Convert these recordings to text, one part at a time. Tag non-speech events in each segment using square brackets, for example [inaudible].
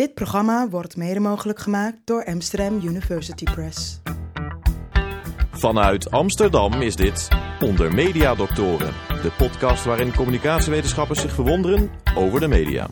Dit programma wordt mede mogelijk gemaakt door Amsterdam University Press. Vanuit Amsterdam is dit Onder Media Doctoren, de podcast waarin communicatiewetenschappers zich verwonderen over de media.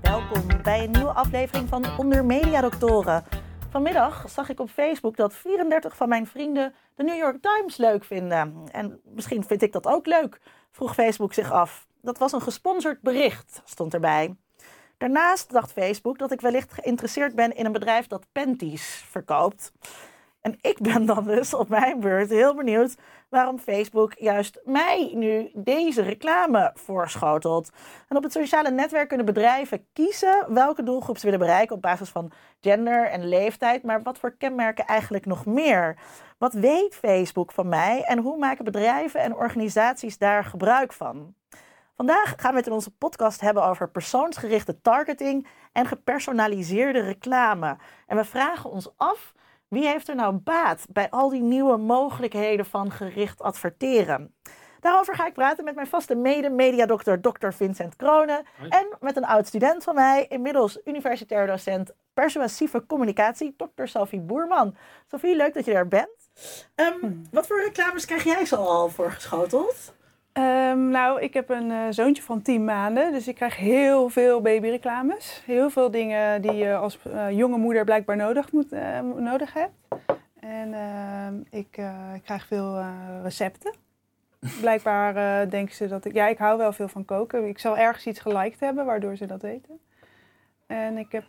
Welkom bij een nieuwe aflevering van Onder Media Doctoren. Vanmiddag zag ik op Facebook dat 34 van mijn vrienden de New York Times leuk vinden. En misschien vind ik dat ook leuk, vroeg Facebook zich af. Dat was een gesponsord bericht, stond erbij. Daarnaast dacht Facebook dat ik wellicht geïnteresseerd ben in een bedrijf dat panties verkoopt. En ik ben dan dus op mijn beurt heel benieuwd waarom Facebook juist mij nu deze reclame voorschotelt. En op het sociale netwerk kunnen bedrijven kiezen welke doelgroep ze willen bereiken op basis van gender en leeftijd. Maar wat voor kenmerken eigenlijk nog meer? Wat weet Facebook van mij en hoe maken bedrijven en organisaties daar gebruik van? Vandaag gaan we het in onze podcast hebben over persoonsgerichte targeting en gepersonaliseerde reclame. En we vragen ons af wie heeft er nou baat bij al die nieuwe mogelijkheden van gericht adverteren? Daarover ga ik praten met mijn vaste mede-mediadokter Dr. Vincent Kronen. En met een oud student van mij, inmiddels universitair docent persuasieve communicatie, Dr. Sophie Boerman. Sophie, leuk dat je er bent. Um, wat voor reclames krijg jij zo al voorgeschoteld? Um, nou, ik heb een uh, zoontje van 10 maanden, dus ik krijg heel veel babyreclames. Heel veel dingen die je als uh, jonge moeder blijkbaar nodig, moet, uh, nodig hebt. En ehm, ik krijg veel recepten. Blijkbaar denken ze dat ik... Ja, ik hou wel veel van koken. Ik zal ergens iets geliked hebben, waardoor ze dat weten. En ik heb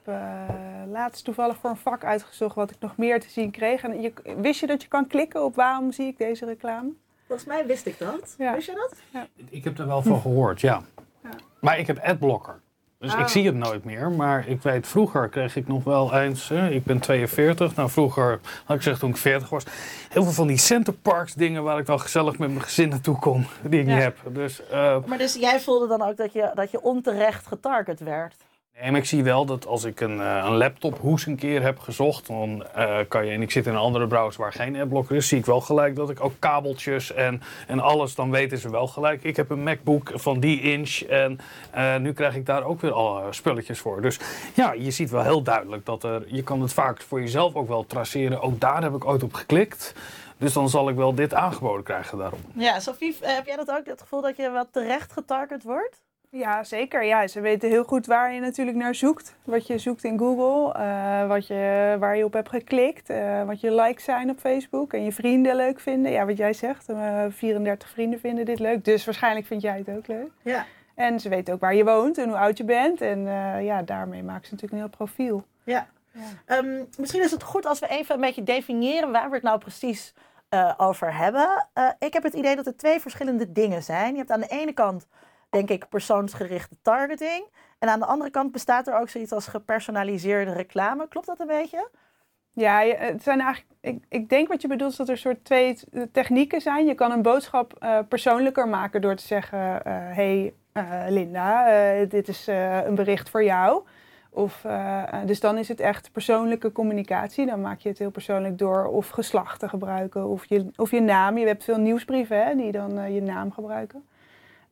laatst toevallig voor een vak uitgezocht wat ik nog meer te zien kreeg. En je, wist je dat je kan klikken op waarom zie ik deze reclame? Volgens mij wist ik dat. Ja. Wist je dat? Ja. Ik heb er wel van gehoord, ja. ja. Maar ik heb adblocker. Dus ik Oh. zie het nooit meer. Maar ik weet, vroeger kreeg ik nog wel eens... Hè, ik ben 42. Nou, vroeger, had ik gezegd toen ik 40 was... heel veel van die centerparks dingen... waar ik wel gezellig met mijn gezin naartoe kon. Die ik Ja. niet heb. Dus, eh, Maar dus jij voelde dan ook dat je, dat je onterecht getarget werd? Nee, maar ik zie wel dat als ik een, eh, een laptop hoes een keer heb gezocht, dan eh, kan je, en ik zit in een andere browser waar geen adblocker is, zie ik wel gelijk dat ik ook kabeltjes en, en alles, dan weten ze wel gelijk. Ik heb een MacBook van die inch en eh, nu krijg ik daar ook weer alle spulletjes voor. Dus ja, je ziet wel heel duidelijk dat er, je kan het vaak voor jezelf ook wel traceren. Ook daar heb ik ooit op geklikt. Dus dan zal ik wel dit aangeboden krijgen daarom. Ja, Sophie, heb jij dat ook, het gevoel dat je wat terecht getarget wordt? Ja, zeker. Ja, ze weten heel goed waar je natuurlijk naar zoekt. Wat je zoekt in Google, eh, wat je, waar je op hebt geklikt, eh, wat je likes zijn op Facebook en je vrienden leuk vinden. Ja, wat jij zegt, eh, 34 vrienden vinden dit leuk, dus waarschijnlijk vind jij het ook leuk. Ja. En ze weten ook waar je woont en hoe oud je bent. En eh, ja, daarmee maken ze natuurlijk een heel profiel. Ja. Ja. Ehm, misschien is het goed als we even een beetje definiëren waar we het nou precies eh, over hebben. Eh, ik heb het idee dat er twee verschillende dingen zijn. Je hebt aan de ene kant, denk ik, persoonsgerichte targeting. En aan de andere kant bestaat er ook zoiets als gepersonaliseerde reclame. Klopt dat een beetje? Ja, het zijn eigenlijk, ik, ik denk wat je bedoelt is dat er soort twee t- technieken zijn. Je kan een boodschap eh, persoonlijker maken door te zeggen: eh, Hey eh, Linda, eh, dit is eh, een bericht voor jou. Of, eh, eh, dus dan is het echt persoonlijke communicatie. Dan maak je het heel persoonlijk door of geslacht te gebruiken of je, of je naam. Je hebt veel nieuwsbrieven hè, die dan eh, je naam gebruiken.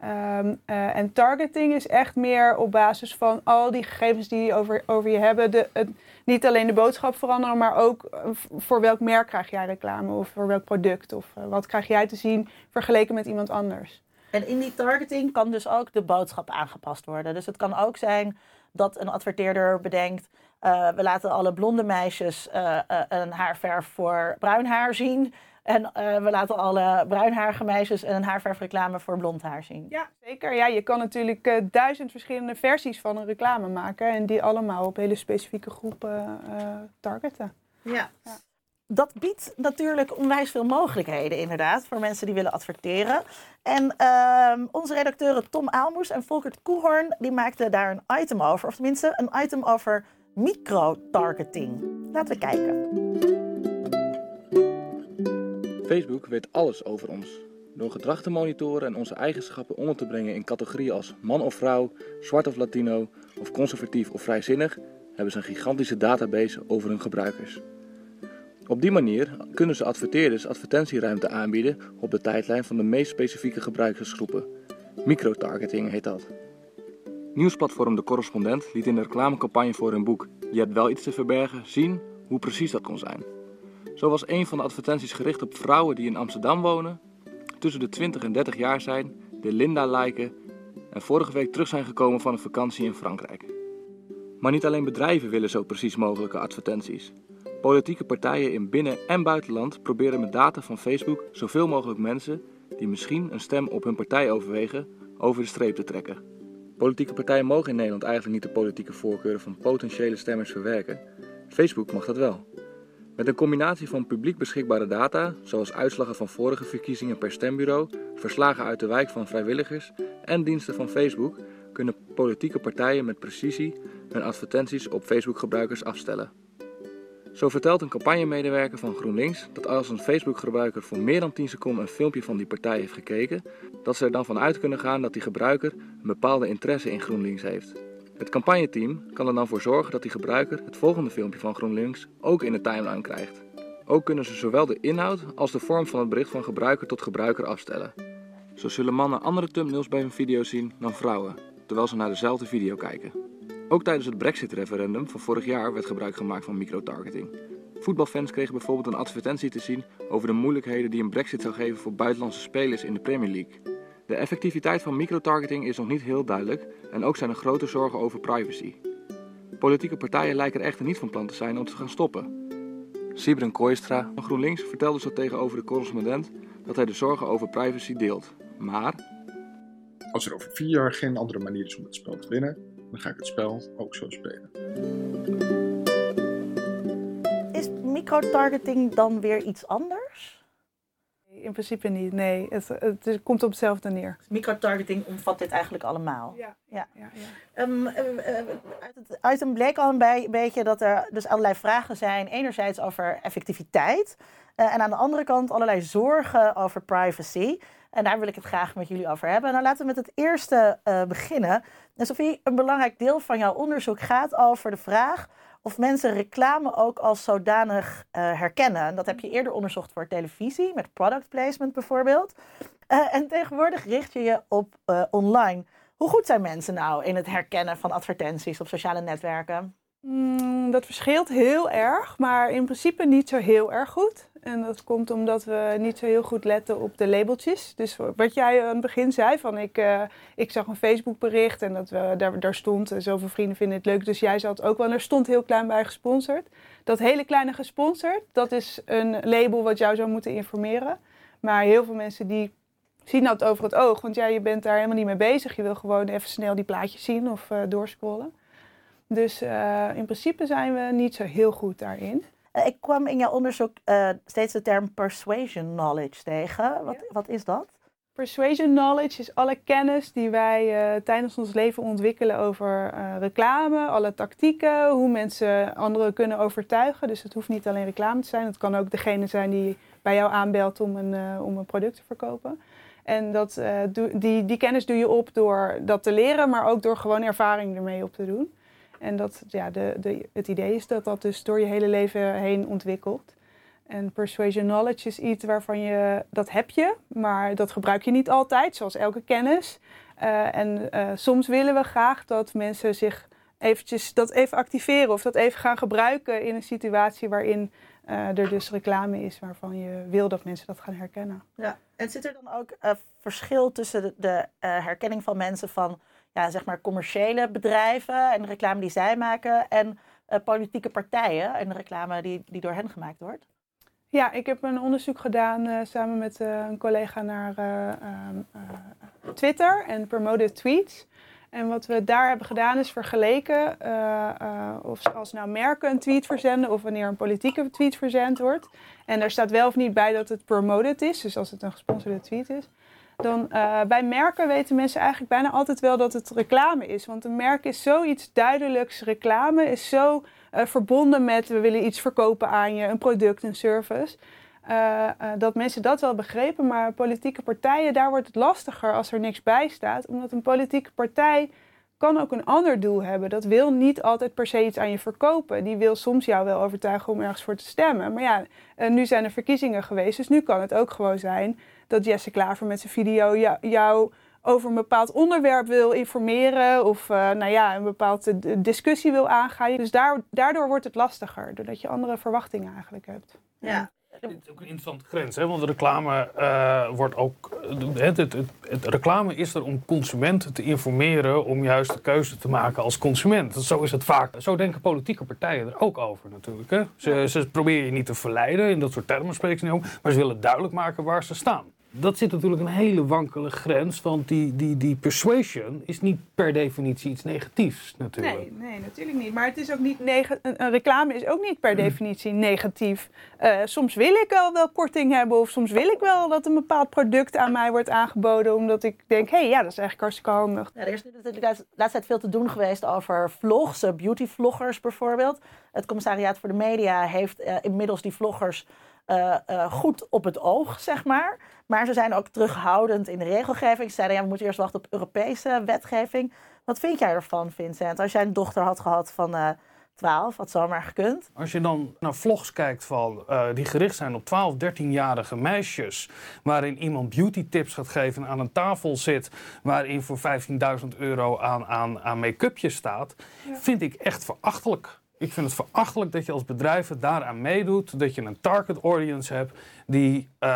Ehm, eh, en targeting is echt meer op basis van al die gegevens die over, over je hebben. De, het, niet alleen de boodschap veranderen, maar ook eh, voor welk merk krijg jij reclame of voor welk product of eh, wat krijg jij te zien vergeleken met iemand anders. En in die targeting kan dus ook de boodschap aangepast worden. Dus het kan ook zijn dat een adverteerder bedenkt... we laten alle blonde meisjes een haarverf voor bruin haar zien... en eh, we laten alle bruinharige meisjes een haarverfreclame voor blond haar zien. Ja, zeker. Ja, je kan natuurlijk eh, duizend verschillende versies van een reclame maken en die allemaal op hele specifieke groepen eh, targeten. Ja. Ja. Dat biedt natuurlijk onwijs veel mogelijkheden, inderdaad, voor mensen die willen adverteren. En ehm, onze redacteuren Tom Aalmoes en Volkert Koehoorn, die maakten daar een item over. Of tenminste, een item over micro-targeting. Laten we kijken. Facebook weet alles over ons. Door gedrag te monitoren en onze eigenschappen onder te brengen in categorieën als man of vrouw, zwart of latino of conservatief of vrijzinnig, hebben ze een gigantische database over hun gebruikers. Op die manier kunnen ze adverteerders advertentieruimte aanbieden op de tijdlijn van de meest specifieke gebruikersgroepen. Microtargeting heet dat. Nieuwsplatform De Correspondent liet in de reclamecampagne voor hun boek Je hebt wel iets te verbergen zien hoe precies dat kon zijn. Zo was een van de advertenties gericht op vrouwen die in Amsterdam wonen, tussen de 20 en 30 jaar zijn, de Linda lijken en vorige week terug zijn gekomen van een vakantie in Frankrijk. Maar niet alleen bedrijven willen zo precies mogelijke advertenties. Politieke partijen in binnen- en buitenland proberen met data van Facebook zoveel mogelijk mensen die misschien een stem op hun partij overwegen, over de streep te trekken. Politieke partijen mogen in Nederland eigenlijk niet de politieke voorkeuren van potentiële stemmers verwerken. Facebook mag dat wel. Met een combinatie van publiek beschikbare data, zoals uitslagen van vorige verkiezingen per stembureau, verslagen uit de wijk van vrijwilligers en diensten van Facebook, kunnen politieke partijen met precisie hun advertenties op Facebook-gebruikers afstellen. Zo vertelt een campagnemedewerker van GroenLinks dat als een Facebook-gebruiker voor meer dan 10 seconden een filmpje van die partij heeft gekeken, dat ze er dan vanuit kunnen gaan dat die gebruiker een bepaalde interesse in GroenLinks heeft. Het campagneteam kan er dan voor zorgen dat die gebruiker het volgende filmpje van GroenLinks ook in de timeline krijgt. Ook kunnen ze zowel de inhoud als de vorm van het bericht van gebruiker tot gebruiker afstellen. Zo zullen mannen andere thumbnails bij hun video's zien dan vrouwen, terwijl ze naar dezelfde video kijken. Ook tijdens het Brexit-referendum van vorig jaar werd gebruik gemaakt van microtargeting. Voetbalfans kregen bijvoorbeeld een advertentie te zien over de moeilijkheden die een Brexit zou geven voor buitenlandse spelers in de Premier League. De effectiviteit van microtargeting is nog niet heel duidelijk en ook zijn er grote zorgen over privacy. Politieke partijen lijken er echter niet van plan te zijn om te gaan stoppen. Sibren Kooistra van GroenLinks vertelde zo tegenover de correspondent dat hij de zorgen over privacy deelt. Maar Als er over vier jaar geen andere manier is om het spel te winnen, dan ga ik het spel ook zo spelen. Is microtargeting dan weer iets anders? In principe niet, nee. Het, het, komt op hetzelfde neer. Microtargeting omvat dit eigenlijk allemaal. Ja. Ja. Ja, ja. Ehm, eh, eh, uit het item bleek al een bij- beetje dat er dus allerlei vragen zijn. Enerzijds over effectiviteit. eh, en aan de andere kant allerlei zorgen over privacy. En daar wil ik het graag met jullie over hebben. Nou, laten we met het eerste beginnen. En Sophie, een belangrijk deel van jouw onderzoek gaat over de vraag of mensen reclame ook als zodanig eh, herkennen. En dat heb je eerder onderzocht voor televisie, met product placement bijvoorbeeld. Eh, en tegenwoordig richt je je op eh, online. Hoe goed zijn mensen nou in het herkennen van advertenties op sociale netwerken? Mm, dat verschilt heel erg, maar in principe niet zo heel erg goed. En dat komt omdat we niet zo heel goed letten op de labeltjes. Dus wat jij aan het begin zei, van ik, eh, ik zag een Facebook bericht en dat daar, daar stond, eh, zoveel vrienden vinden het leuk, dus jij zat ook wel. En er stond heel klein bij gesponsord. Dat hele kleine gesponsord, dat is een label wat jou zou moeten informeren. Maar heel veel mensen die zien dat over het oog, want ja, je bent daar helemaal niet mee bezig. Je wil gewoon even snel die plaatjes zien of eh, doorscrollen. Dus in principe zijn we niet zo heel goed daarin. Eh, ik kwam in jouw onderzoek eh, steeds de term persuasion knowledge tegen. Wat, wat is dat? Persuasion knowledge is alle kennis die wij eh, tijdens ons leven ontwikkelen over reclame, alle tactieken, hoe mensen anderen kunnen overtuigen. Dus het hoeft niet alleen reclame te zijn, het kan ook degene zijn die bij jou aanbelt om een, om een product te verkopen. En dat, die, die kennis doe je op door dat te leren, maar ook door gewoon ervaring ermee op te doen. En dat, ja, de, de, het idee is dat dat dus door je hele leven heen ontwikkelt. En persuasion knowledge is iets waarvan je, dat heb je, maar dat gebruik je niet altijd, zoals elke kennis. Eh, en eh, soms willen we graag dat mensen zich eventjes dat even activeren of dat even gaan gebruiken in een situatie waarin eh, er dus reclame is waarvan je wil dat mensen dat gaan herkennen. Ja. En zit er dan ook eh, verschil tussen de, de herkenning van mensen van ja, zeg maar commerciële bedrijven en de reclame die zij maken en eh, politieke partijen en de reclame die, die door hen gemaakt wordt? Ja, ik heb een onderzoek gedaan eh, samen met eh, een collega naar eh, ehm, eh, Twitter en promoted tweets. En wat we daar hebben gedaan is vergeleken of als nou merken een tweet verzenden of wanneer een politieke tweet verzend wordt. En daar staat wel of niet bij dat het promoted is, dus als het een gesponsorde tweet is. Dan eh, bij merken weten mensen eigenlijk bijna altijd wel dat het reclame is. Want een merk is zoiets duidelijks. Reclame is zo eh, verbonden met we willen iets verkopen aan je, een product, een service. Eh, dat mensen dat wel begrepen, maar politieke partijen, daar wordt het lastiger als er niks bij staat. Omdat een politieke partij kan ook een ander doel hebben. Dat wil niet altijd per se iets aan je verkopen. Die wil soms jou wel overtuigen om ergens voor te stemmen. Maar ja, nu zijn er verkiezingen geweest, dus nu kan het ook gewoon zijn dat Jesse Klaver met zijn video jou, jou over een bepaald onderwerp wil informeren of uh, nou ja, een bepaalde discussie wil aangaan. Dus daar, daardoor wordt het lastiger, doordat je andere verwachtingen eigenlijk hebt. Ja. Het is ook een interessante grens, hè? want reclame uh, wordt ook. Het, het, het, reclame is er om consumenten te informeren om juist de keuze te maken als consument. Zo is het vaak. Zo denken politieke partijen er ook over natuurlijk. Hè? Ze, ze proberen je niet te verleiden, in dat soort termen spreken ze niet om, maar ze willen duidelijk maken waar ze staan dat zit natuurlijk een hele wankele grens, want die, die, die persuasion is niet per definitie iets negatiefs natuurlijk. Nee, nee natuurlijk niet. Maar het is ook niet een, reclame is ook niet per hmm. definitie negatief. Uh, soms wil ik wel wel korting hebben of soms wil ik wel dat een bepaald product aan mij wordt aangeboden, omdat ik denk, hé, hey, ja, dat is eigenlijk hartstikke handig. Ja, er is natuurlijk de laatste tijd veel te doen geweest over vlogs, uh, beautyvloggers bijvoorbeeld. Het commissariaat voor de media heeft uh, inmiddels die vloggers uh, uh, goed op het oog, zeg maar. Maar ze zijn ook terughoudend in de regelgeving. Ze zeiden, ja, we moeten eerst wachten op Europese wetgeving. Wat vind jij ervan, Vincent? Als jij een dochter had gehad van uh, 12, had zomaar gekund. Als je dan naar vlogs kijkt van, die gericht zijn op 12, 13-jarige meisjes... waarin iemand beauty tips gaat geven en aan een tafel zit... waarin voor 15.000 euro aan, aan, aan make-upje staat... Ja. vind ik echt verachtelijk. Ik vind het verachtelijk dat je als bedrijf daaraan meedoet. Dat je een target audience hebt die uh,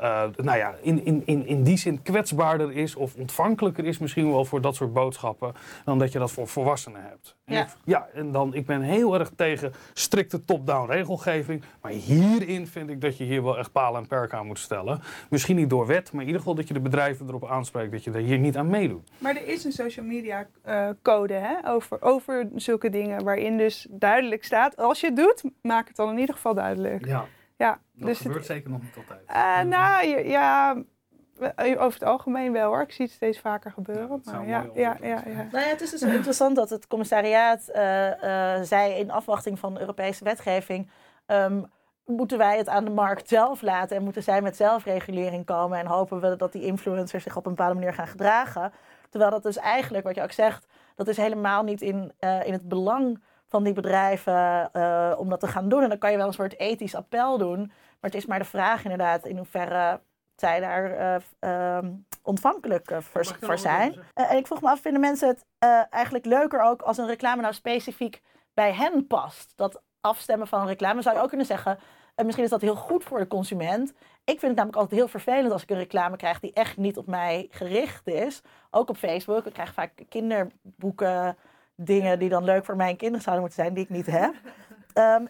uh, nou ja, in, in, in, in die zin kwetsbaarder is of ontvankelijker is misschien wel voor dat soort boodschappen dan dat je dat voor volwassenen hebt. Ja, ja en dan, ik ben heel erg tegen strikte top-down regelgeving, maar hierin vind ik dat je hier wel echt palen en perken aan moet stellen. Misschien niet door wet, maar in ieder geval dat je de bedrijven erop aanspreekt dat je er hier niet aan meedoet. Maar er is een social media uh, code hè, over, over zulke dingen waarin dus duidelijk staat, als je het doet, maak het dan in ieder geval duidelijk. Ja. Ja, dat dus gebeurt zeker nog niet altijd. Uh, nou ja, over het algemeen wel hoor. Ik zie het steeds vaker gebeuren. Ja, maar ja, ja, ja, ja, Nou ja, het is dus interessant dat het commissariaat uh, uh, zei in afwachting van de Europese wetgeving. Um, moeten wij het aan de markt zelf laten en moeten zij met zelfregulering komen en hopen we dat die influencers zich op een bepaalde manier gaan gedragen. Terwijl dat dus eigenlijk, wat je ook zegt, dat is helemaal niet in, in het belang van die bedrijven uh, om dat te gaan doen. En dan kan je wel een soort ethisch appel doen. Maar het is maar de vraag inderdaad in hoeverre zij daar uh, um, ontvankelijk uh, voor, voor zijn. en ik vroeg me af, vinden mensen het eigenlijk leuker ook als een reclame nou specifiek bij hen past? Dat afstemmen van een reclame zou je ook kunnen zeggen. misschien is dat heel goed voor de consument. Ik vind het namelijk altijd heel vervelend als ik een reclame krijg die echt niet op mij gericht is. Ook op Facebook. Ik krijg vaak kinderboeken dingen die dan leuk voor mijn kinderen zouden moeten zijn, die ik niet heb. Um,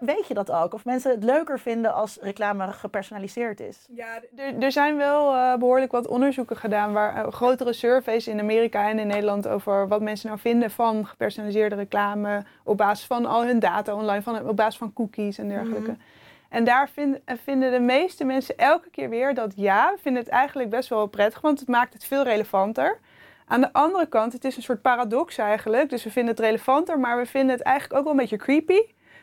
weet je dat ook? Of mensen het leuker vinden als reclame gepersonaliseerd is? Ja, er, zijn wel uh, behoorlijk wat onderzoeken gedaan, waar uh, grotere surveys in Amerika en in Nederland over wat mensen nou vinden van gepersonaliseerde reclame op basis van al hun data online, van, op basis van cookies en dergelijke. Mm -hmm. En daar vind, vinden de meeste mensen elke keer weer dat ja, vinden het eigenlijk best wel prettig, want het maakt het veel relevanter. Aan de andere kant, het is een soort paradox eigenlijk. Dus we vinden het relevanter, maar we vinden het eigenlijk ook wel een beetje creepy.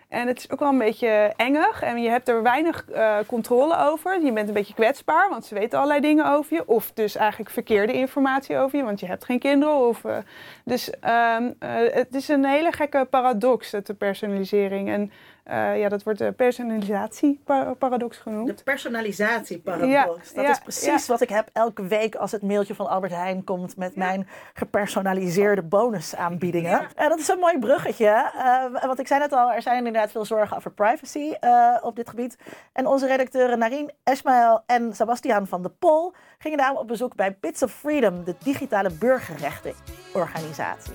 En het is ook wel een beetje engig en je hebt er weinig uh, controle over. Je bent een beetje kwetsbaar, want ze weten allerlei dingen over je. Of dus eigenlijk verkeerde informatie over je, want je hebt geen kinderen. Of, uh, dus um, uh, het is een hele gekke paradox, de personalisering. En uh, ja, dat wordt de personalisatieparadox genoemd. De personalisatieparadox. Ja, dat is precies wat ik heb elke week als het mailtje van Albert Heijn komt met mijn gepersonaliseerde bonusaanbiedingen. Uh, dat is een mooi bruggetje. Uh, want ik zei net al, er zijn inderdaad veel zorgen over privacy op dit gebied. En onze redacteuren Narien, Esmael en Sebastian van de Pol gingen daarom op bezoek bij Bits of Freedom, de digitale burgerrechtenorganisatie.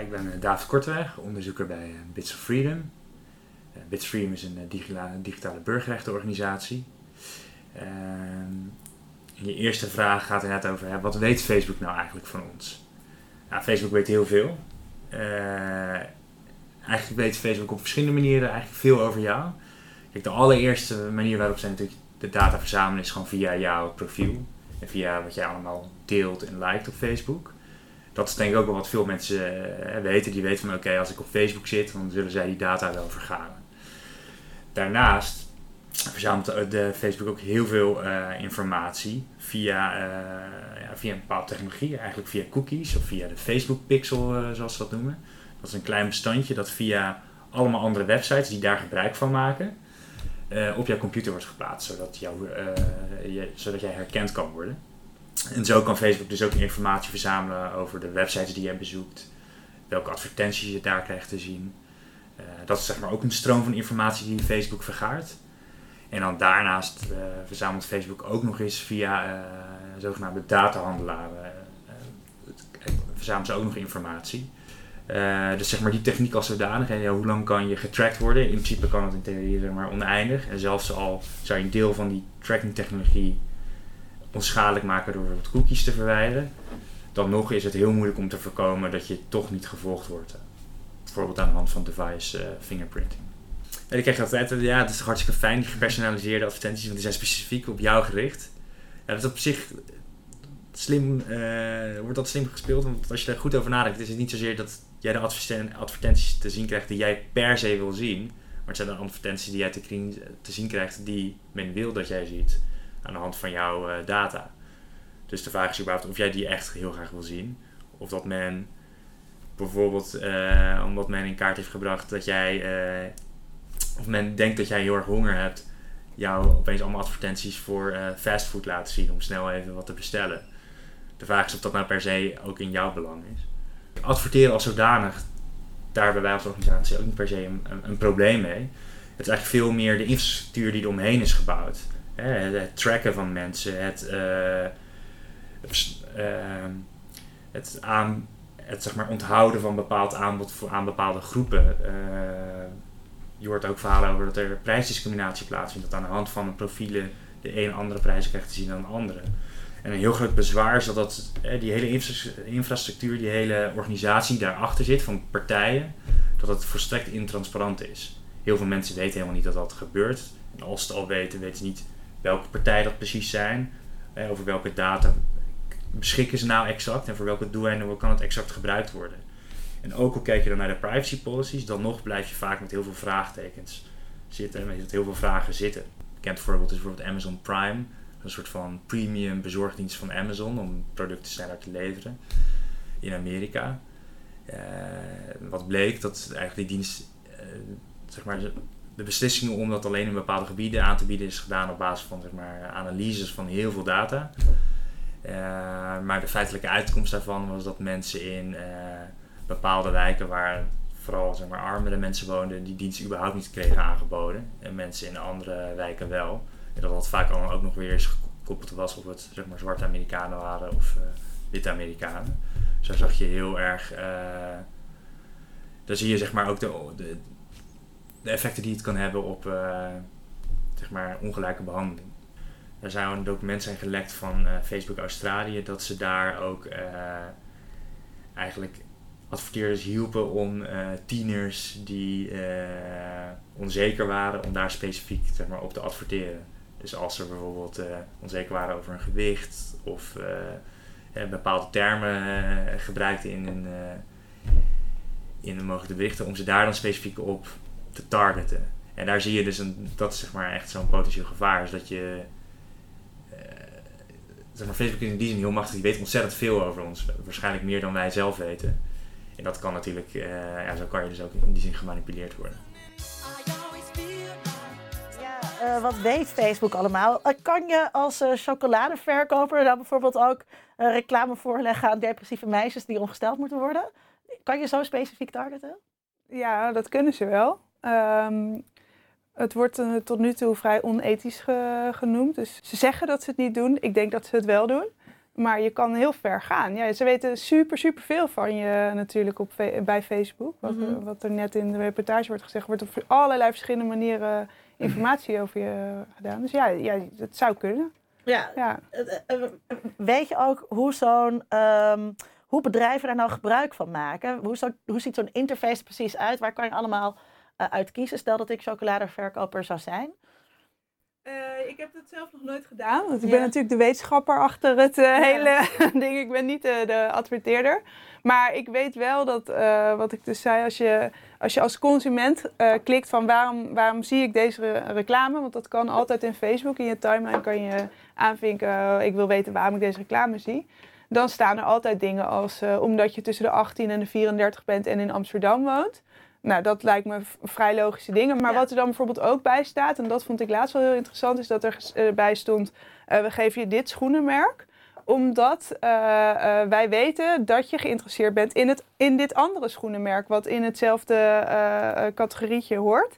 Ik ben eh, David Korteweg, onderzoeker bij eh, Bits of Freedom. Eh, Bits of Freedom is een digitale, digitale burgerrechtenorganisatie. Ehm, je eerste vraag gaat inderdaad over wat weet Facebook nou eigenlijk van ons? Nou, Facebook weet heel veel. eigenlijk weet Facebook op verschillende manieren eigenlijk veel over jou. Kijk, de allereerste manier waarop zij natuurlijk de data verzamelen is gewoon via jouw profiel. En via wat jij allemaal deelt en liked op Facebook dat is denk ik ook wel wat veel mensen uh, weten. Die weten van oké, als ik op Facebook zit, dan zullen zij die data wel vergaren. Daarnaast verzamelt de Facebook ook heel veel uh, informatie via, ja, via een bepaalde technologie, eigenlijk via cookies of via de Facebook pixel, zoals ze dat noemen. Dat is een klein bestandje dat via allemaal andere websites die daar gebruik van maken, eh, op jouw computer wordt geplaatst, zodat, jou, eh, je, zodat jij herkend kan worden. En zo kan Facebook dus ook informatie verzamelen over de websites die je bezoekt, welke advertenties je daar krijgt te zien. Eh, dat is zeg maar ook een stroom van informatie die Facebook vergaart. En dan daarnaast uh, verzamelt Facebook ook nog eens via uh, zogenaamde datahandelaren. verzamelen ze ook nog informatie. dus zeg maar die techniek als zodanig. En ja, hoe lang kan je getracked worden? In principe kan het in theorie zeg maar oneindig. En zelfs al zou je een deel van die tracking technologie onschadelijk maken door wat cookies te verwijderen. Dan nog is het heel moeilijk om te voorkomen dat je toch niet gevolgd wordt. Bijvoorbeeld aan de hand van device fingerprinting. En ik kreeg altijd, ja, het is hartstikke fijn, die gepersonaliseerde advertenties, want die zijn specifiek op jou gericht. Ja, dat is op zich slim, uh, wordt dat slim gespeeld, want als je er goed over nadenkt, is het niet zozeer dat jij de advertenties te zien krijgt die jij per se wil zien, maar het zijn de advertenties die jij te zien krijgt die men wil dat jij ziet aan de hand van jouw uh, data. Dus de vraag is überhaupt of jij die echt heel graag wil zien, of dat men bijvoorbeeld, uh, omdat men in kaart heeft gebracht dat jij of men denkt dat jij heel erg honger hebt, jou opeens allemaal advertenties voor uh, fastfood laten zien om snel even wat te bestellen. De vraag is of dat nou per se ook in jouw belang is. Adverteren als zodanig, daar hebben wij als organisatie ook niet per se een, een, probleem mee. Het is eigenlijk veel meer de infrastructuur die eromheen is gebouwd. Het tracken van mensen, het, uh, uh, het, aan, het zeg maar, onthouden van bepaald aanbod voor, aan bepaalde groepen je hoort ook verhalen over dat er prijsdiscriminatie plaatsvindt. Dat aan de hand van profielen de een andere prijzen krijgt te zien dan de andere. En een heel groot bezwaar is dat, dat die hele infrastructuur, die hele organisatie die daarachter zit van partijen, dat het volstrekt intransparant is. Heel veel mensen weten helemaal niet dat dat gebeurt. En als ze het al weten, weten ze niet welke partijen dat precies zijn, over welke data beschikken ze nou exact en voor welke doeleinden kan het exact gebruikt worden. En ook al kijk je dan naar de privacy policies, dan nog blijf je vaak met heel veel vraagtekens zitten, met heel veel vragen zitten. Een bekend voorbeeld is bijvoorbeeld Amazon Prime, een soort van premium bezorgdienst van Amazon om producten sneller te leveren in Amerika. Uh, wat bleek dat eigenlijk die dienst, uh, zeg maar, de beslissingen om dat alleen in bepaalde gebieden aan te bieden is gedaan op basis van zeg maar, analyses van heel veel data. Uh, maar de feitelijke uitkomst daarvan was dat mensen in bepaalde wijken waar vooral zeg maar, armere mensen woonden, die dienst überhaupt niet kregen aangeboden. En mensen in andere wijken wel. En dat dat vaak ook nog weer eens gekoppeld was of het zeg maar, zwarte Amerikanen waren of uh, witte Amerikanen. Zo zag je heel erg. Daar zie je zeg maar ook de, de, de, effecten die het kan hebben op uh, zeg maar, ongelijke behandeling. Er zou een document zijn gelekt van Facebook Australië dat ze daar ook eigenlijk adverteerders hielpen om tieners die onzeker waren, om daar specifiek zeg maar, op te adverteren. Dus als ze bijvoorbeeld onzeker waren over hun gewicht of bepaalde termen gebruikten in een, in een mogelijke berichten, om ze daar dan specifiek op te targeten. En daar zie je dus, een, dat is zeg maar echt zo'n potentieel gevaar, is dat je zeg maar, Facebook is in die zin heel machtig, die weet ontzettend veel over ons, waarschijnlijk meer dan wij zelf weten. En dat kan natuurlijk, uh, ja, zo kan je dus ook in die zin gemanipuleerd worden. Ja, uh, wat weet Facebook allemaal? Uh, kan je als chocoladeverkoper dan bijvoorbeeld ook reclame voorleggen aan depressieve meisjes die ongesteld moeten worden? Kan je zo specifiek targeten? Ja, dat kunnen ze wel. Um, het wordt tot nu toe vrij onethisch ge genoemd. Dus ze zeggen dat ze het niet doen. Ik denk dat ze het wel doen. Maar je kan heel ver gaan. Ja, ze weten super, super veel van je natuurlijk op, bij Facebook. Wat, mhm. wat, er net in de reportage wordt gezegd, wordt op allerlei verschillende manieren informatie over je gedaan. Dus ja, ja het zou kunnen. Ja. ja. Eh, eh, weet je ook hoe zo'n. Um, hoe bedrijven daar nou gebruik van maken? Hoe, zo, hoe ziet zo'n interface precies uit? Waar kan je allemaal uh, uit kiezen? Stel dat ik chocoladeverkoper zou zijn. Uh, ik heb dat zelf nog nooit gedaan. Want ik ben natuurlijk de wetenschapper achter het uh, hele [laughs] ding. Ik ben niet de adverteerder. Maar ik weet wel dat, wat ik dus zei, als je als, je als consument klikt van waarom, waarom zie ik deze reclame, want dat kan altijd in Facebook. In je timeline kan je aanvinken, ik wil weten waarom ik deze reclame zie. Dan staan er altijd dingen als, omdat je tussen de 18 en de 34 bent en in Amsterdam woont Nou, dat lijkt me vrij logische dingen. Maar Ja. wat er dan bijvoorbeeld ook bij staat, en dat vond ik laatst wel heel interessant, is dat er eh, bij stond: eh, we geven je dit schoenenmerk omdat eh, wij weten dat je geïnteresseerd bent in, het, in dit andere schoenenmerk, wat in hetzelfde categorietje hoort.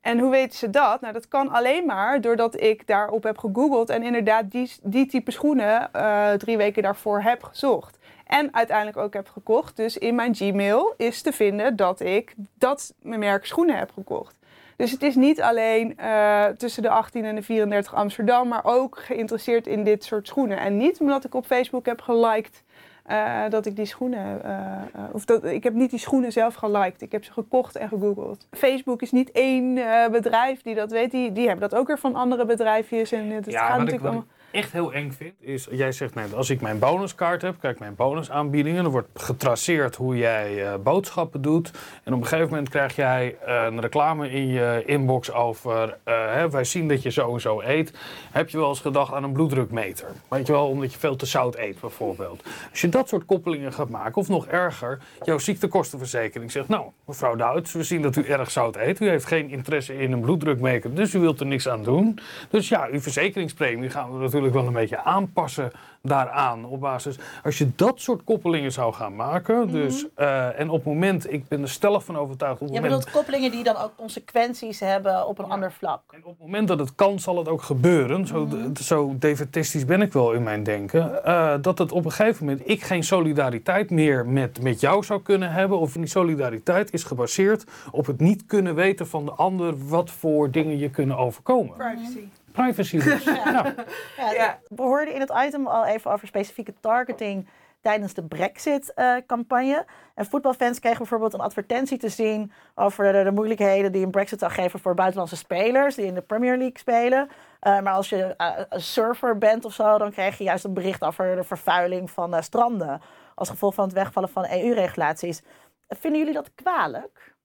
En hoe weten ze dat? Nou, dat kan alleen maar doordat ik daarop heb gegoogeld en inderdaad die, die type schoenen drie weken daarvoor heb gezocht. En uiteindelijk ook heb gekocht. Dus in mijn Gmail is te vinden dat ik dat merk schoenen heb gekocht. Dus het is niet alleen eh, tussen de 18 en de 34 Amsterdam, maar ook geïnteresseerd in dit soort schoenen. En niet omdat ik op Facebook heb geliked eh, dat ik die schoenen. eh, of dat, ik heb niet die schoenen zelf geliked. Ik heb ze gekocht en gegoogeld. Facebook is niet één bedrijf die dat weet. Die, die hebben dat ook weer van andere bedrijfjes. En het Ja, gaat natuurlijk allemaal. Echt heel eng vind, is, jij zegt net, als ik mijn bonuskaart heb, kijk mijn bonusaanbiedingen, dan wordt getraceerd hoe jij eh, boodschappen doet. En op een gegeven moment krijg jij eh, een reclame in je inbox over, eh, hè, wij zien dat je zo en zo eet. Heb je wel eens gedacht aan een bloeddrukmeter? Weet je wel, omdat je veel te zout eet bijvoorbeeld. Als je dat soort koppelingen gaat maken, of nog erger, jouw ziektekostenverzekering zegt, nou mevrouw Duits, we zien dat u erg zout eet. U heeft geen interesse in een bloeddrukmeter, dus u wilt er niks aan doen. Dus ja, uw verzekeringspremie gaan we natuurlijk wel een beetje aanpassen daaraan. Op basis, als je dat soort koppelingen zou gaan maken, dus, eh, en op het moment, ik ben er stellig van overtuigd, op Je moment, bedoelt koppelingen die dan ook consequenties hebben op een ander vlak. en op het moment dat het kan, zal het ook gebeuren. Zo, zo defetistisch ben ik wel in mijn denken. eh, dat het op een gegeven moment ik geen solidariteit meer met, met jou zou kunnen hebben. Of die solidariteit is gebaseerd op het niet kunnen weten van de ander wat voor dingen je kunnen overkomen. Privacy. Privacy dus. [laughs] Ja. Ja, Ja. We hoorden in het item al even over specifieke targeting tijdens de Brexit-campagne. en voetbalfans kregen bijvoorbeeld een advertentie te zien over de, de moeilijkheden die een Brexit zou geven voor buitenlandse spelers die in de Premier League spelen. Eh, maar als je eh, een surfer bent of zo, dan krijg je juist een bericht over de vervuiling van eh, stranden. Als gevolg van het wegvallen van EU-regulaties. Vinden jullie dat kwalijk?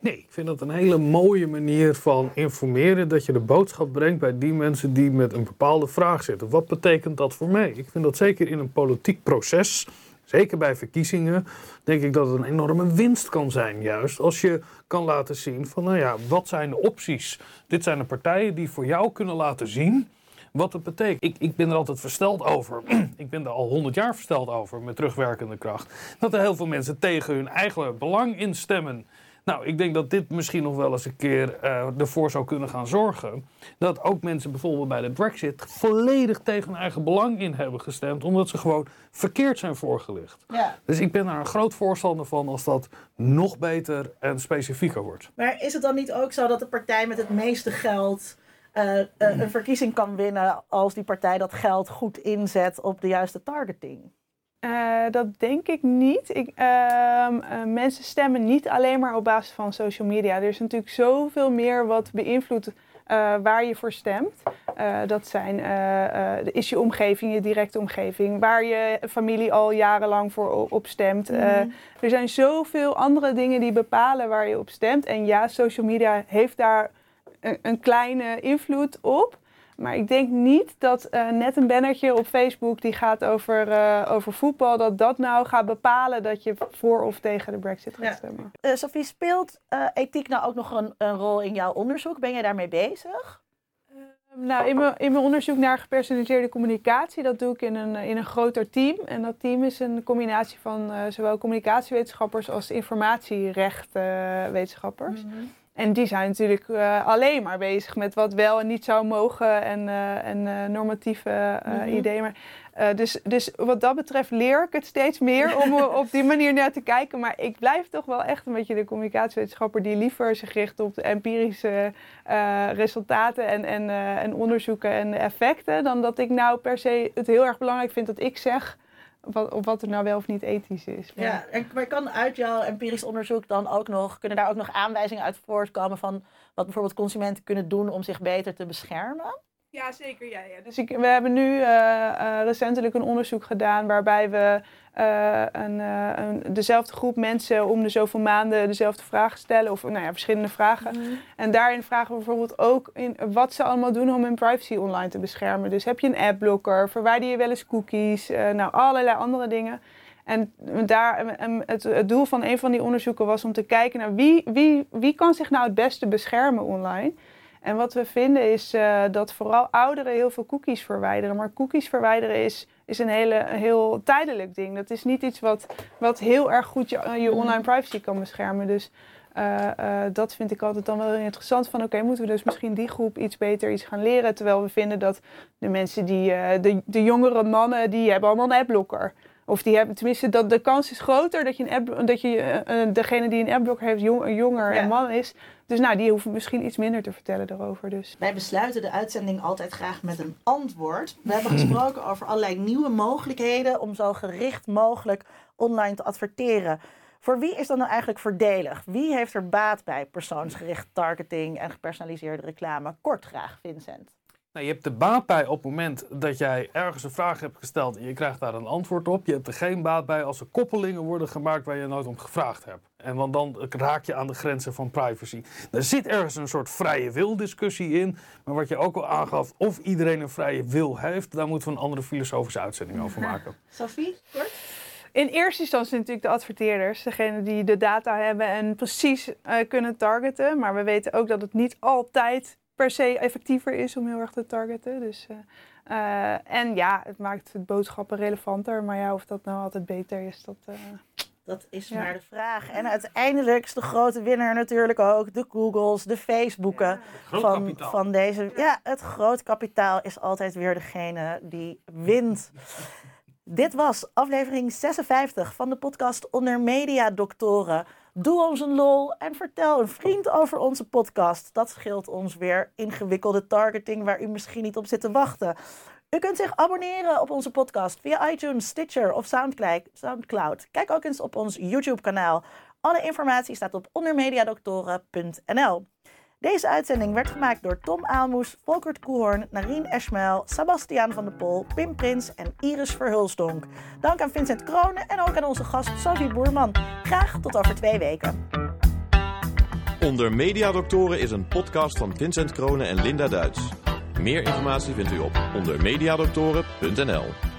Nee, ik vind dat een hele mooie manier van informeren. Dat je de boodschap brengt bij die mensen die met een bepaalde vraag zitten. Wat betekent dat voor mij? Ik vind dat zeker in een politiek proces, zeker bij verkiezingen, denk ik dat het een enorme winst kan zijn. Juist als je kan laten zien van, nou ja, wat zijn de opties? Dit zijn de partijen die voor jou kunnen laten zien wat het betekent. Ik, ik ben er altijd versteld over. [clears throat] ik ben er al honderd jaar versteld over met terugwerkende kracht. Dat er heel veel mensen tegen hun eigen belang instemmen. Nou, ik denk dat dit misschien nog wel eens een keer eh, ervoor zou kunnen gaan zorgen. Dat ook mensen bijvoorbeeld bij de Brexit volledig tegen hun eigen belang in hebben gestemd. Omdat ze gewoon verkeerd zijn voorgelicht. Ja. Dus ik ben daar een groot voorstander van als dat nog beter en specifieker wordt. Maar is het dan niet ook zo dat de partij met het meeste geld eh, eh, een verkiezing kan winnen als die partij dat geld goed inzet op de juiste targeting? Eh, dat denk ik niet. Ik, ehm, eh, mensen stemmen niet alleen maar op basis van social media. Er is natuurlijk zoveel meer wat beïnvloedt eh, waar je voor stemt. Dat zijn, is je omgeving, je directe omgeving, waar je familie al jarenlang voor op stemt. Eh, er zijn zoveel andere dingen die bepalen waar je op stemt. En ja, social media heeft daar een, een kleine invloed op. Maar ik denk niet dat eh, net een bannertje op Facebook die gaat over, eh, over voetbal, dat dat nou gaat bepalen dat je voor of tegen de Brexit gaat Ja. stemmen. Eh, Sophie, speelt ethiek nou ook nog een, een rol in jouw onderzoek? Ben jij daarmee bezig? Nou, in mijn, in mijn onderzoek naar gepersonaliseerde communicatie, dat doe ik in een, in een groter team. En dat team is een combinatie van zowel communicatiewetenschappers als informatierechtwetenschappers. En die zijn natuurlijk eh, alleen maar bezig met wat wel en niet zou mogen en, eh, en eh, normatieve Mhm. ideeën. Maar, dus, dus wat dat betreft leer ik het steeds meer om op die manier naar te kijken. Maar ik blijf toch wel echt een beetje de communicatiewetenschapper die liever zich richt op de empirische resultaten en, en, en onderzoeken en effecten. Dan dat ik nou per se het heel erg belangrijk vind dat ik zeg wat, of wat er nou wel of niet ethisch is. Ja, en maar kan uit jouw empirisch onderzoek dan ook nog, kunnen daar ook nog aanwijzingen uit voortkomen van wat bijvoorbeeld consumenten kunnen doen om zich beter te beschermen? Ja, zeker. Ja, ja. Dus ik, we hebben nu eh, eh, recentelijk een onderzoek gedaan waarbij we eh, een, een, dezelfde groep mensen om de zoveel maanden dezelfde vragen stellen. Of nou ja, verschillende vragen. En daarin vragen we bijvoorbeeld ook in wat ze allemaal doen om hun privacy online te beschermen. Dus heb je een adblocker, verwijder je wel eens cookies, nou allerlei andere dingen. En daar, het, het doel van een van die onderzoeken was om te kijken naar wie, wie, wie kan zich nou het beste beschermen online. En wat we vinden is eh, dat vooral ouderen heel veel cookies verwijderen. Maar cookies verwijderen is, is een hele, heel tijdelijk ding. Dat is niet iets wat, wat heel erg goed je, je online privacy kan beschermen. Dus eh, eh, dat vind ik altijd dan wel heel interessant. Van oké, moeten we dus misschien die groep iets beter iets gaan leren. Terwijl we vinden dat de mensen die, de, de jongere mannen, die hebben allemaal een adblocker. Of die hebben, tenminste, dat de kans is groter dat je, een app, dat je degene die een adblocker heeft jong, jonger en man is. Dus nou, die hoeven misschien iets minder te vertellen daarover. Dus. Wij besluiten de uitzending altijd graag met een antwoord. We hebben [clears throat] gesproken over allerlei nieuwe mogelijkheden om zo gericht mogelijk online te adverteren. Voor wie is dat nou eigenlijk voordelig? Wie heeft er baat bij persoonsgericht targeting en gepersonaliseerde reclame? Kort graag, Vincent. Nou, je hebt de baat bij op het moment dat jij ergens een vraag hebt gesteld en je krijgt daar een antwoord op. Je hebt er geen baat bij als er koppelingen worden gemaakt waar je nooit om gevraagd hebt. En want dan raak je aan de grenzen van privacy. Er zit ergens een soort vrije wil discussie in. Maar wat je ook al aangaf, of iedereen een vrije wil heeft, daar moeten we een andere filosofische uitzending over maken. [laughs] Sophie, kort? In eerste instantie natuurlijk de adverteerders, degene die de data hebben en precies uh, kunnen targeten. Maar we weten ook dat het niet altijd per se effectiever is om heel erg te targeten. Dus, uh, uh, en ja, het maakt het boodschappen relevanter. Maar ja, of dat nou altijd beter is, dat... Uh, dat is ja. maar de vraag. En uiteindelijk is de grote winnaar natuurlijk ook de Googles, de Facebooken ja. van, van deze. Ja, het groot kapitaal is altijd weer degene die wint. [laughs] Dit was aflevering 56 van de podcast Onder Media Doctoren. Doe ons een lol en vertel een vriend over onze podcast. Dat scheelt ons weer ingewikkelde targeting waar u misschien niet op zit te wachten. U kunt zich abonneren op onze podcast via iTunes, Stitcher of Soundcloud. Kijk ook eens op ons YouTube-kanaal. Alle informatie staat op ondermediadoktoren.nl. Deze uitzending werd gemaakt door Tom Aalmoes, Volkert Koehoorn, Narien Eschmel, Sebastiaan van der Pol, Pim Prins en Iris Verhulsdonk. Dank aan Vincent Kronen en ook aan onze gast Sophie Boerman. Graag tot over twee weken. Onder Mediadoktoren is een podcast van Vincent Kronen en Linda Duits. Meer informatie vindt u op ondermediadoktoren.nl.